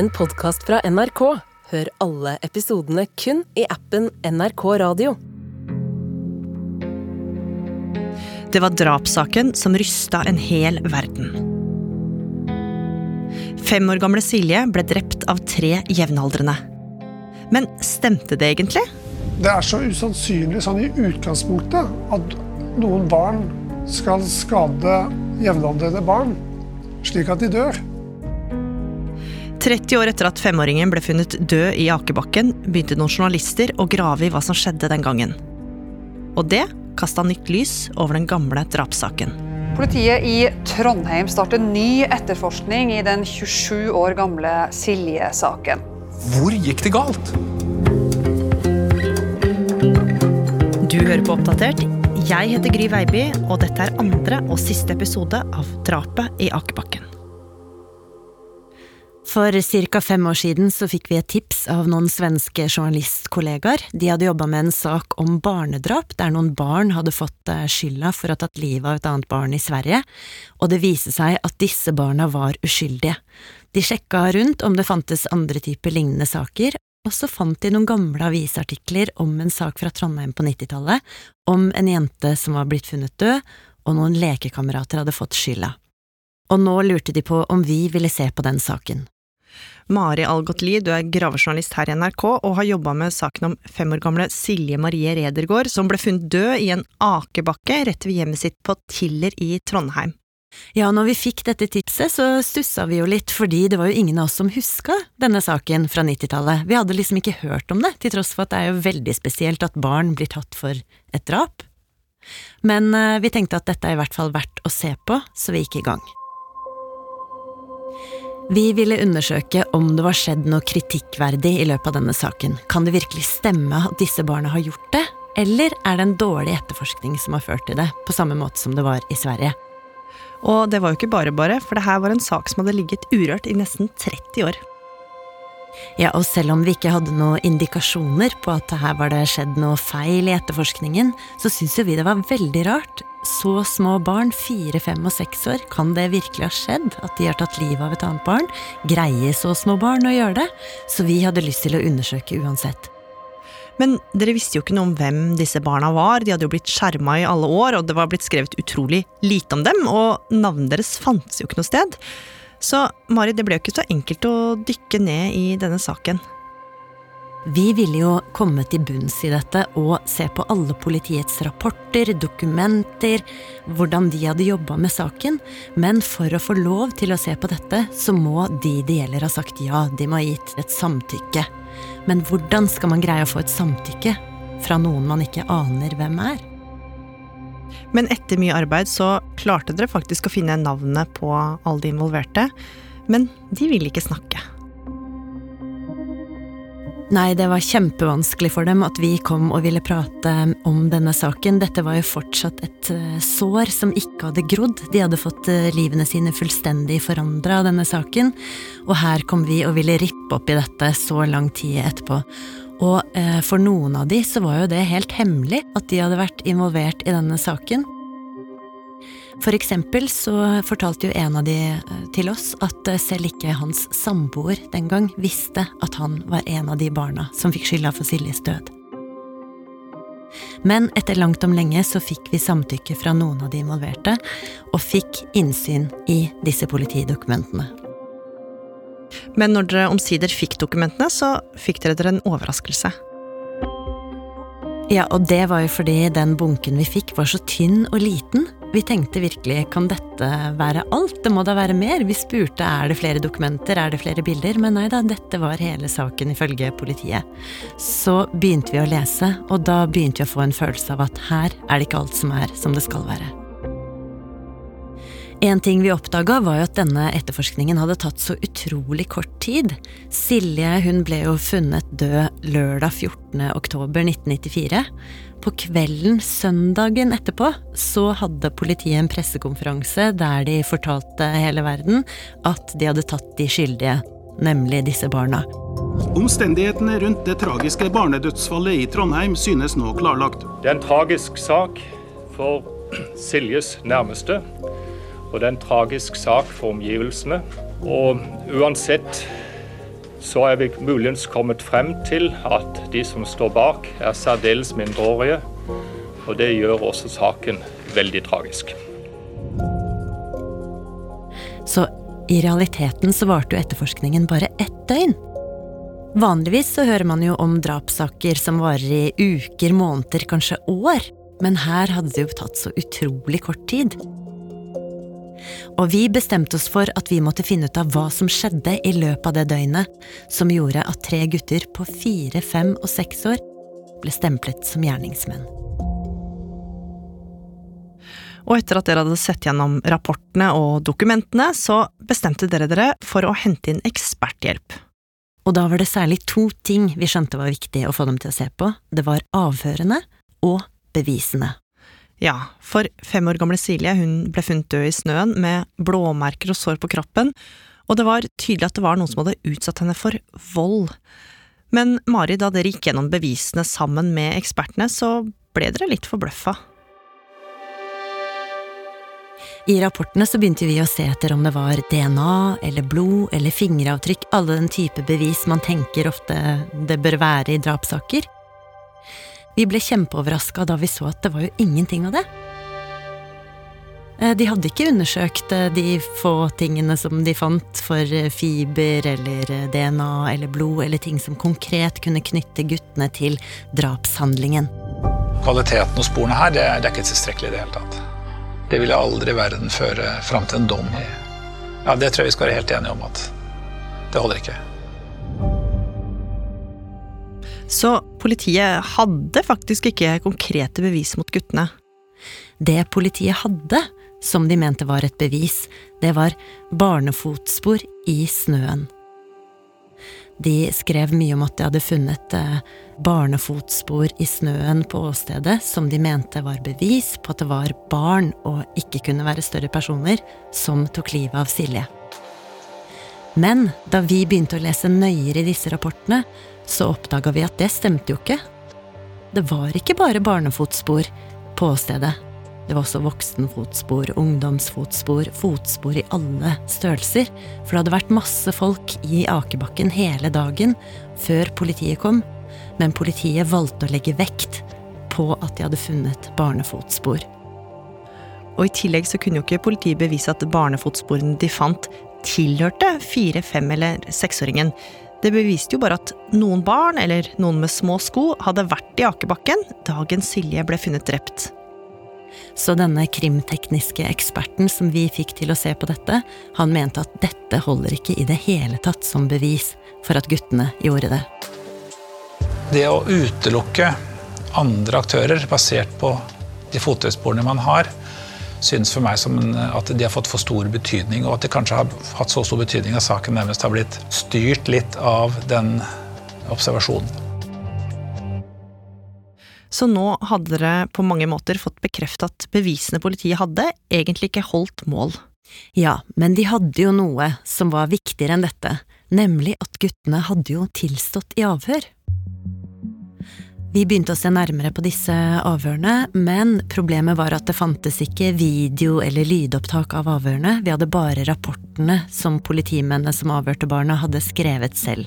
en podkast fra NRK. Hør alle episodene kun i appen NRK Radio. Det var drapssaken som rysta en hel verden. Fem år gamle Silje ble drept av tre jevnaldrende. Men stemte det egentlig? Det er så usannsynlig sånn i utgangspunktet at noen barn skal skade jevnaldrende barn slik at de dør. 30 år etter at femåringen ble funnet død i akebakken, begynte noen journalister å grave i hva som skjedde den gangen. Og det kasta nytt lys over den gamle drapssaken. Politiet i Trondheim starter ny etterforskning i den 27 år gamle Silje-saken. Hvor gikk det galt? Du hører på Oppdatert. Jeg heter Gry Veiby, og dette er andre og siste episode av Drapet i Akebakken. For ca. fem år siden så fikk vi et tips av noen svenske journalistkollegaer. De hadde jobba med en sak om barnedrap, der noen barn hadde fått eh, skylda for å ha tatt livet av et annet barn i Sverige, og det viste seg at disse barna var uskyldige. De sjekka rundt om det fantes andre typer lignende saker, og så fant de noen gamle avisartikler om en sak fra Trondheim på 90-tallet, om en jente som var blitt funnet død, og noen lekekamerater hadde fått skylda. Og nå lurte de på om vi ville se på den saken. Mari Algotli, du er gravejournalist her i NRK og har jobba med saken om fem år gamle Silje Marie Redergård, som ble funnet død i en akebakke rett ved hjemmet sitt på Tiller i Trondheim. Ja, når vi fikk dette tipset, så stussa vi jo litt, fordi det var jo ingen av oss som huska denne saken fra 90-tallet. Vi hadde liksom ikke hørt om det, til tross for at det er jo veldig spesielt at barn blir tatt for et drap. Men eh, vi tenkte at dette er i hvert fall verdt å se på, så vi gikk i gang. Vi ville undersøke om det var skjedd noe kritikkverdig i løpet av denne saken. Kan det virkelig stemme at disse barna har gjort det, eller er det en dårlig etterforskning som har ført til det, på samme måte som det var i Sverige? Og det var jo ikke bare bare, for det her var en sak som hadde ligget urørt i nesten 30 år. Ja, og selv om vi ikke hadde noen indikasjoner på at her var det skjedd noe feil i etterforskningen, så syns jo vi det var veldig rart. Så små barn, fire, fem og seks år, kan det virkelig ha skjedd at de har tatt livet av et annet barn? Greier så små barn å gjøre det? Så vi hadde lyst til å undersøke uansett. Men dere visste jo ikke noe om hvem disse barna var, de hadde jo blitt skjerma i alle år, og det var blitt skrevet utrolig lite om dem, og navnet deres fantes jo ikke noe sted. Så Mari, det ble jo ikke så enkelt å dykke ned i denne saken. Vi ville jo komme til bunns i dette og se på alle politiets rapporter, dokumenter, hvordan de hadde jobba med saken, men for å få lov til å se på dette, så må de det gjelder ha sagt ja, de må ha gitt et samtykke. Men hvordan skal man greie å få et samtykke fra noen man ikke aner hvem er? Men etter mye arbeid så klarte dere faktisk å finne navnet på alle de involverte. Men de ville ikke snakke. Nei, det var kjempevanskelig for dem at vi kom og ville prate om denne saken. Dette var jo fortsatt et eh, sår som ikke hadde grodd. De hadde fått eh, livene sine fullstendig forandra av denne saken. Og her kom vi og ville rippe opp i dette så lang tid etterpå. Og eh, for noen av de så var jo det helt hemmelig at de hadde vært involvert i denne saken. For eksempel så fortalte jo en av de eh, til oss at eh, selv ikke hans samboer den gang visste at han var en av de barna som fikk skylda for Siljes død. Men etter langt om lenge så fikk vi samtykke fra noen av de involverte, og fikk innsyn i disse politidokumentene. Men når dere omsider fikk dokumentene, så fikk dere dere en overraskelse. Ja, og det var jo fordi den bunken vi fikk var så tynn og liten. Vi tenkte virkelig kan dette være alt, det må da være mer? Vi spurte er det flere dokumenter, er det flere bilder, men nei da, dette var hele saken ifølge politiet. Så begynte vi å lese, og da begynte vi å få en følelse av at her er det ikke alt som er som det skal være. En ting vi oppdaga, var jo at denne etterforskningen hadde tatt så utrolig kort tid. Silje hun ble jo funnet død lørdag 14. oktober 1994. På kvelden søndagen etterpå så hadde politiet en pressekonferanse der de fortalte hele verden at de hadde tatt de skyldige, nemlig disse barna. Omstendighetene rundt det tragiske barnedødsfallet i Trondheim synes nå klarlagt. Det er en tragisk sak for Siljes nærmeste. Og det er en tragisk sak for omgivelsene. Og uansett så er vi muligens kommet frem til at de som står bak, er særdeles mindreårige. Og det gjør også saken veldig tragisk. Så i realiteten så varte jo etterforskningen bare ett døgn. Vanligvis så hører man jo om drapssaker som varer i uker, måneder, kanskje år. Men her hadde det jo tatt så utrolig kort tid. Og vi bestemte oss for at vi måtte finne ut av hva som skjedde i løpet av det døgnet som gjorde at tre gutter på fire, fem og seks år ble stemplet som gjerningsmenn. Og etter at dere hadde sett gjennom rapportene og dokumentene, så bestemte dere dere for å hente inn eksperthjelp. Og da var det særlig to ting vi skjønte var viktig å få dem til å se på. Det var avhørene og bevisene. Ja, for fem år gamle Silje hun ble funnet død i snøen med blåmerker og sår på kroppen, og det var tydelig at det var noen som hadde utsatt henne for vold. Men Mari, da dere gikk gjennom bevisene sammen med ekspertene, så ble dere litt forbløffa. I rapportene så begynte vi å se etter om det var DNA eller blod eller fingeravtrykk, alle den type bevis man tenker ofte det bør være i drapssaker. Vi ble kjempeoverraska da vi så at det var jo ingenting av det. Eh, de hadde ikke undersøkt eh, de få tingene som de fant for eh, fiber eller DNA eller blod, eller ting som konkret kunne knytte guttene til drapshandlingen. Kvaliteten og sporene her det er, ikke tilstrekkelig i det hele tatt. Det ville aldri verden føre fram til en dom. Ja, Det tror jeg vi skal være helt enige om at det holder ikke. Så politiet hadde faktisk ikke konkrete bevis mot guttene. Det politiet hadde, som de mente var et bevis, det var barnefotspor i snøen. De skrev mye om at de hadde funnet eh, barnefotspor i snøen på åstedet som de mente var bevis på at det var barn og ikke kunne være større personer som tok livet av Silje. Men da vi begynte å lese nøyere i disse rapportene, så oppdaga vi at det stemte jo ikke. Det var ikke bare barnefotspor på åstedet. Det var også voksenfotspor, ungdomsfotspor, fotspor i alle størrelser. For det hadde vært masse folk i akebakken hele dagen før politiet kom. Men politiet valgte å legge vekt på at de hadde funnet barnefotspor. Og i tillegg så kunne jo ikke politiet bevise at barnefotsporene de fant, tilhørte fire-, fem- eller seksåringen. Det beviste jo bare at noen barn, eller noen med små sko, hadde vært i akebakken dagen Silje ble funnet drept. Så denne krimtekniske eksperten som vi fikk til å se på dette, han mente at dette holder ikke i det hele tatt som bevis for at guttene gjorde det. Det å utelukke andre aktører basert på de fotøysporene man har, synes for meg som at de har fått for stor betydning, og at de kanskje har hatt så stor betydning at saken nærmest har blitt styrt litt av den observasjonen. Så nå hadde dere på mange måter fått bekreftet at bevisene politiet hadde, egentlig ikke holdt mål. Ja, men de hadde jo noe som var viktigere enn dette, nemlig at guttene hadde jo tilstått i avhør. Vi begynte å se nærmere på disse avhørene, men problemet var at det fantes ikke video eller lydopptak av avhørene, vi hadde bare rapportene som politimennene som avhørte barna, hadde skrevet selv.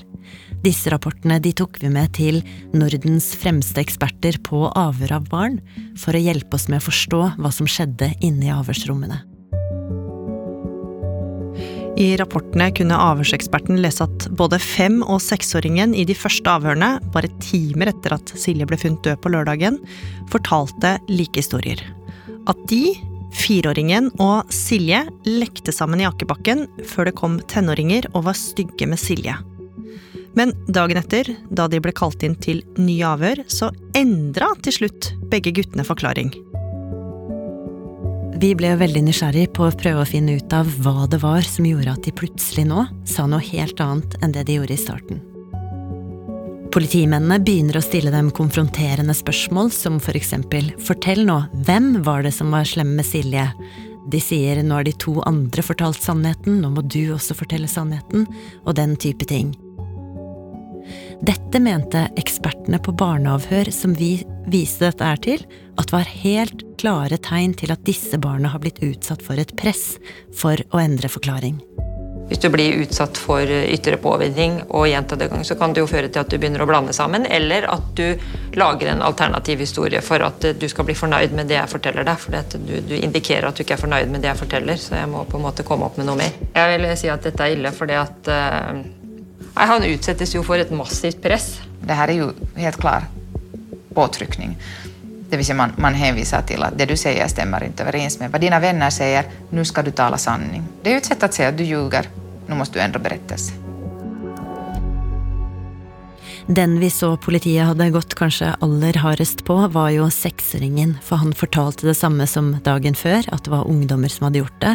Disse rapportene de tok vi med til Nordens fremste eksperter på avhør av barn, for å hjelpe oss med å forstå hva som skjedde inne i avhørsrommene. I rapportene kunne avhørseksperten lese at både fem- og seksåringen i de første avhørene, bare timer etter at Silje ble funnet død på lørdagen, fortalte like historier. At de, fireåringen og Silje, lekte sammen i akebakken før det kom tenåringer og var stygge med Silje. Men dagen etter, da de ble kalt inn til ny avhør, så endra til slutt begge guttene forklaring. Vi ble veldig nysgjerrig på å prøve å finne ut av hva det var som gjorde at de plutselig nå sa noe helt annet enn det de gjorde i starten. Politimennene begynner å stille dem konfronterende spørsmål, som for eksempel fortell nå, hvem var det som var slemme med Silje? De sier nå har de to andre fortalt sannheten, nå må du også fortelle sannheten, og den type ting. Dette mente ekspertene på barneavhør som vi viste dette er til, at var helt klare tegn til at disse barna har blitt utsatt for et press for å endre forklaring. Hvis du blir utsatt for ytre påvirkning og gjentatte ganger, så kan det jo føre til at du begynner å blande sammen, eller at du lager en alternativ historie for at du skal bli fornøyd med det jeg forteller deg. For du, du, indikerer at du ikke er fornøyd med det jeg forteller, så jeg må på en måte komme opp med noe mer. Jeg vil si at dette er ille fordi at uh, han utsettes jo for et massivt press. Det her er jo helt klar påtrykning. Det vil si man, man henviser til at det du sier, stemmer ikke overens med hva dine venner sier. Nå skal du tale sanning. Det er jo et sett å si at du ljuger, Nå må du endre berettelse. Den vi så politiet hadde gått kanskje aller hardest på, var jo seksåringen, for han fortalte det samme som dagen før, at det var ungdommer som hadde gjort det.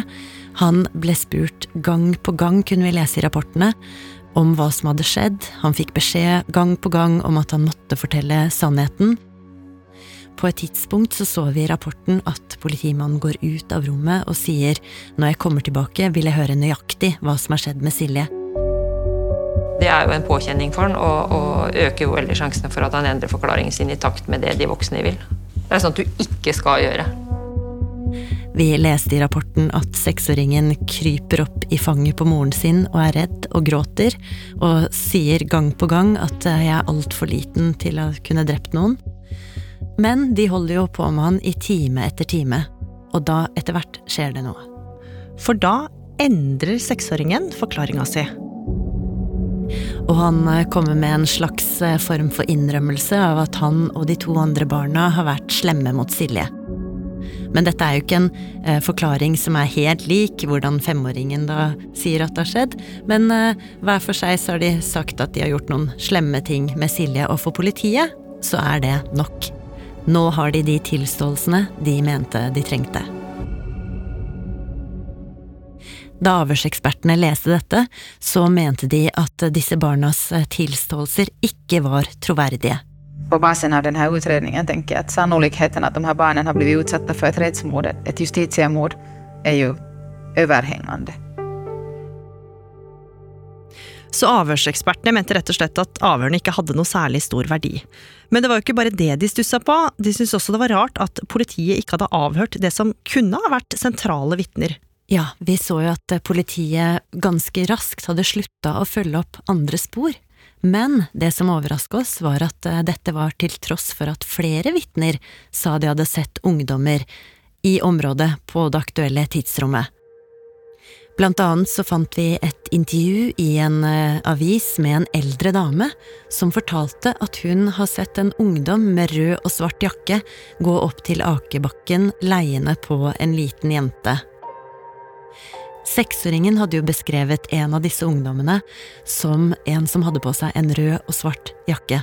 Han ble spurt gang på gang, kunne vi lese i rapportene, om hva som hadde skjedd, han fikk beskjed gang på gang om at han måtte fortelle sannheten. På et tidspunkt så, så vi i rapporten at politimannen går ut av rommet og sier når jeg kommer tilbake, vil jeg høre nøyaktig hva som har skjedd med Silje. Det er jo en påkjenning for han, og, og øker jo veldig sjansene for at han endrer forklaringen sin i takt med det de voksne vil. Det er at du ikke skal gjøre. Vi leste i rapporten at seksåringen kryper opp i fanget på moren sin og er redd og gråter, og sier gang på gang at jeg er altfor liten til å kunne drept noen. Men de holder jo på med han i time etter time, og da etter hvert skjer det noe. For da endrer seksåringen forklaringa si. Og han kommer med en slags form for innrømmelse av at han og de to andre barna har vært slemme mot Silje. Men dette er jo ikke en eh, forklaring som er helt lik hvordan femåringen da sier at det har skjedd, men eh, hver for seg så har de sagt at de har gjort noen slemme ting med Silje, og for politiet så er det nok. Nå har de de tilståelsene de mente de trengte. Da avhørsekspertene leste dette, så mente de at disse barnas tilståelser ikke var troverdige. På basen av denne utredningen tenker jeg at sannolikheten at de her barnen har blitt utsatt for et rättsmord, et justitiemord, er jo overhengende. Så avhørsekspertene mente rett og slett at avhørene ikke hadde noe særlig stor verdi. Men det var jo ikke bare det de stussa på, de syntes også det var rart at politiet ikke hadde avhørt det som kunne ha vært sentrale vitner. Ja, vi så jo at politiet ganske raskt hadde slutta å følge opp andre spor. Men det som overrasket oss, var at eh, dette var til tross for at flere vitner sa de hadde sett ungdommer i området på det aktuelle tidsrommet. Blant annet så fant vi et intervju i en uh, avis med en eldre dame som fortalte at hun har sett en ungdom med rød og svart jakke gå opp til akebakken leiende på en liten jente. Seksåringen hadde jo beskrevet en av disse ungdommene som en som hadde på seg en rød og svart jakke.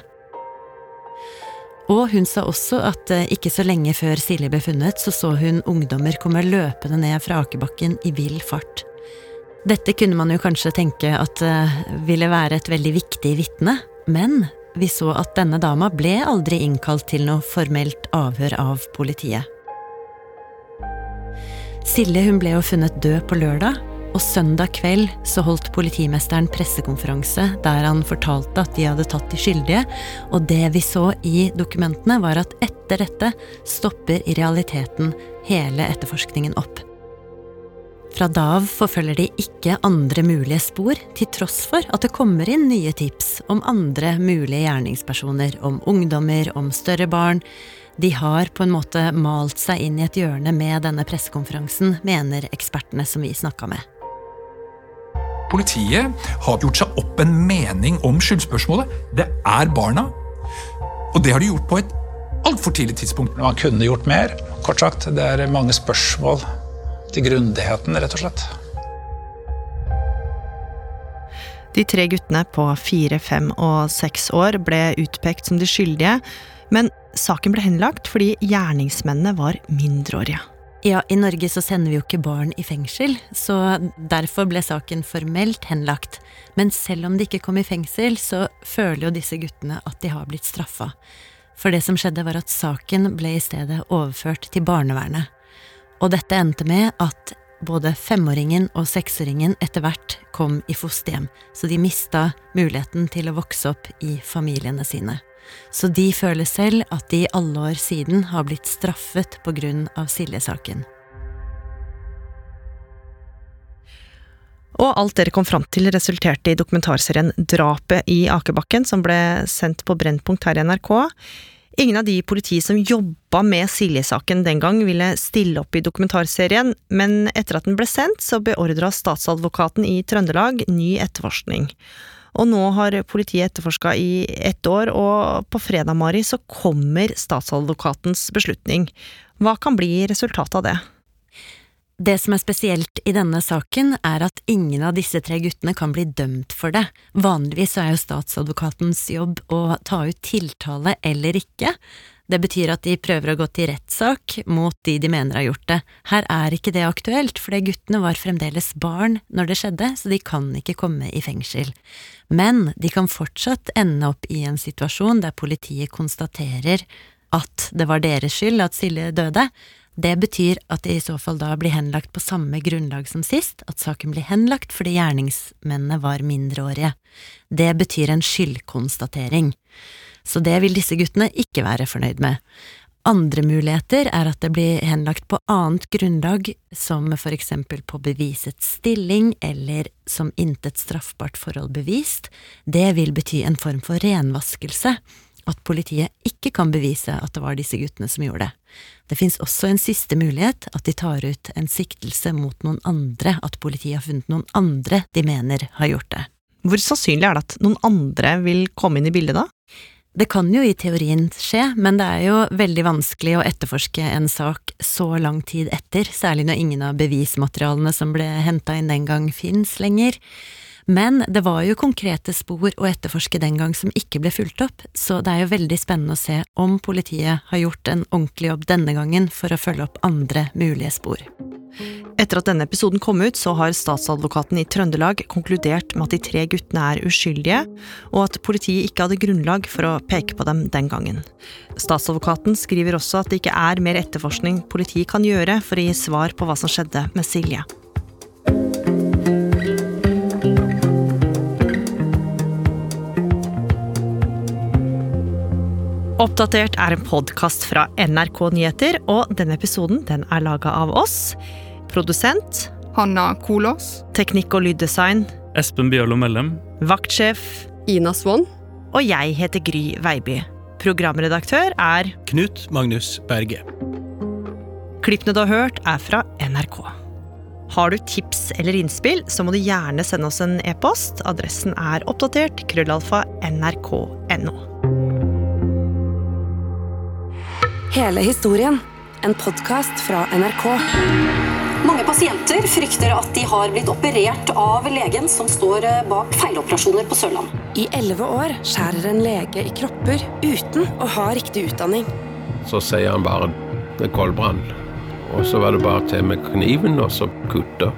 Og hun sa også at eh, ikke så lenge før Silje ble funnet, så så hun ungdommer komme løpende ned fra akebakken i vill fart. Dette kunne man jo kanskje tenke at uh, ville være et veldig viktig vitne, men vi så at denne dama ble aldri innkalt til noe formelt avhør av politiet. Silje hun ble jo funnet død på lørdag, og søndag kveld så holdt politimesteren pressekonferanse der han fortalte at de hadde tatt de skyldige, og det vi så i dokumentene, var at etter dette stopper i realiteten hele etterforskningen opp. Fra da av forfølger de ikke andre mulige spor, til tross for at det kommer inn nye tips om andre mulige gjerningspersoner, om ungdommer, om større barn. De har på en måte malt seg inn i et hjørne med denne pressekonferansen, mener ekspertene som vi snakka med. Politiet har gjort seg opp en mening om skyldspørsmålet. Det er barna. Og det har de gjort på et altfor tidlig tidspunkt. Man kunne gjort mer. Kort sagt, det er mange spørsmål til grundigheten, rett og slett. De tre guttene på fire, fem og seks år ble utpekt som de skyldige, men saken ble henlagt fordi gjerningsmennene var mindreårige. Ja, i Norge så sender vi jo ikke barn i fengsel, så derfor ble saken formelt henlagt. Men selv om de ikke kom i fengsel, så føler jo disse guttene at de har blitt straffa. For det som skjedde, var at saken ble i stedet overført til barnevernet. Og dette endte med at både femåringen og seksåringen etter hvert kom i fosterhjem, så de mista muligheten til å vokse opp i familiene sine. Så de føler selv at de i alle år siden har blitt straffet på grunn av Silje-saken. Og alt dere kom fram til resulterte i dokumentarserien Drapet i Akebakken, som ble sendt på Brennpunkt her i NRK. Ingen av de i politiet som jobba med Silje-saken den gang, ville stille opp i dokumentarserien, men etter at den ble sendt, så beordra statsadvokaten i Trøndelag ny etterforskning. Og nå har politiet etterforska i ett år, og på fredag, Mari, så kommer statsadvokatens beslutning. Hva kan bli resultatet av det? Det som er spesielt i denne saken, er at ingen av disse tre guttene kan bli dømt for det. Vanligvis er jo statsadvokatens jobb å ta ut tiltale eller ikke. Det betyr at de prøver å gå til rettssak mot de de mener har gjort det. Her er ikke det aktuelt, fordi guttene var fremdeles barn når det skjedde, så de kan ikke komme i fengsel. Men de kan fortsatt ende opp i en situasjon der politiet konstaterer at det var deres skyld at Silje døde, det betyr at det i så fall da blir henlagt på samme grunnlag som sist, at saken blir henlagt fordi gjerningsmennene var mindreårige. Det betyr en skyldkonstatering. Så det vil disse guttene ikke være fornøyd med. Andre muligheter er at det blir henlagt på annet grunnlag, som for eksempel på bevisets stilling eller som intet straffbart forhold bevist. Det vil bety en form for renvaskelse at politiet ikke kan bevise at det var disse guttene som gjorde det. Det fins også en siste mulighet, at de tar ut en siktelse mot noen andre, at politiet har funnet noen andre de mener har gjort det. Hvor sannsynlig er det at noen andre vil komme inn i bildet da? Det kan jo i teorien skje, men det er jo veldig vanskelig å etterforske en sak så lang tid etter, særlig når ingen av bevismaterialene som ble henta inn den gang fins lenger. Men det var jo konkrete spor å etterforske den gang som ikke ble fulgt opp, så det er jo veldig spennende å se om politiet har gjort en ordentlig jobb denne gangen for å følge opp andre mulige spor. Etter at denne episoden kom ut, så har statsadvokaten i Trøndelag konkludert med at de tre guttene er uskyldige, og at politiet ikke hadde grunnlag for å peke på dem den gangen. Statsadvokaten skriver også at det ikke er mer etterforskning politiet kan gjøre for å gi svar på hva som skjedde med Silje. Oppdatert er en podkast fra NRK Nyheter, og denne episoden den er laga av oss. Produsent Hanna Kolås. Teknikk og lyddesign Espen Bjørlo Mellem. Vaktsjef Ina Swann. Og jeg heter Gry Veiby. Programredaktør er Knut Magnus Berge. Klippene du har hørt, er fra NRK. Har du tips eller innspill, så må du gjerne sende oss en e-post. Adressen er oppdatert krøllalfa nrk.no. Hele historien. En podkast fra NRK. Mange pasienter frykter at de har blitt operert av legen som står bak feiloperasjoner på Sørland. I elleve år skjærer en lege i kropper uten å ha riktig utdanning. Så sier han bare 'det er koldbrann. Og så var det bare til med kniven og så kutter.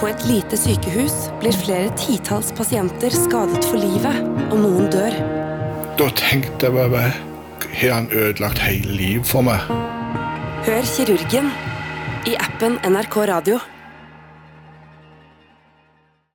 På et lite sykehus blir flere titalls pasienter skadet for livet, og noen dør. Da tenkte jeg bare har han ødelagt hele livet for meg. Hør kirurgen i appen NRK Radio.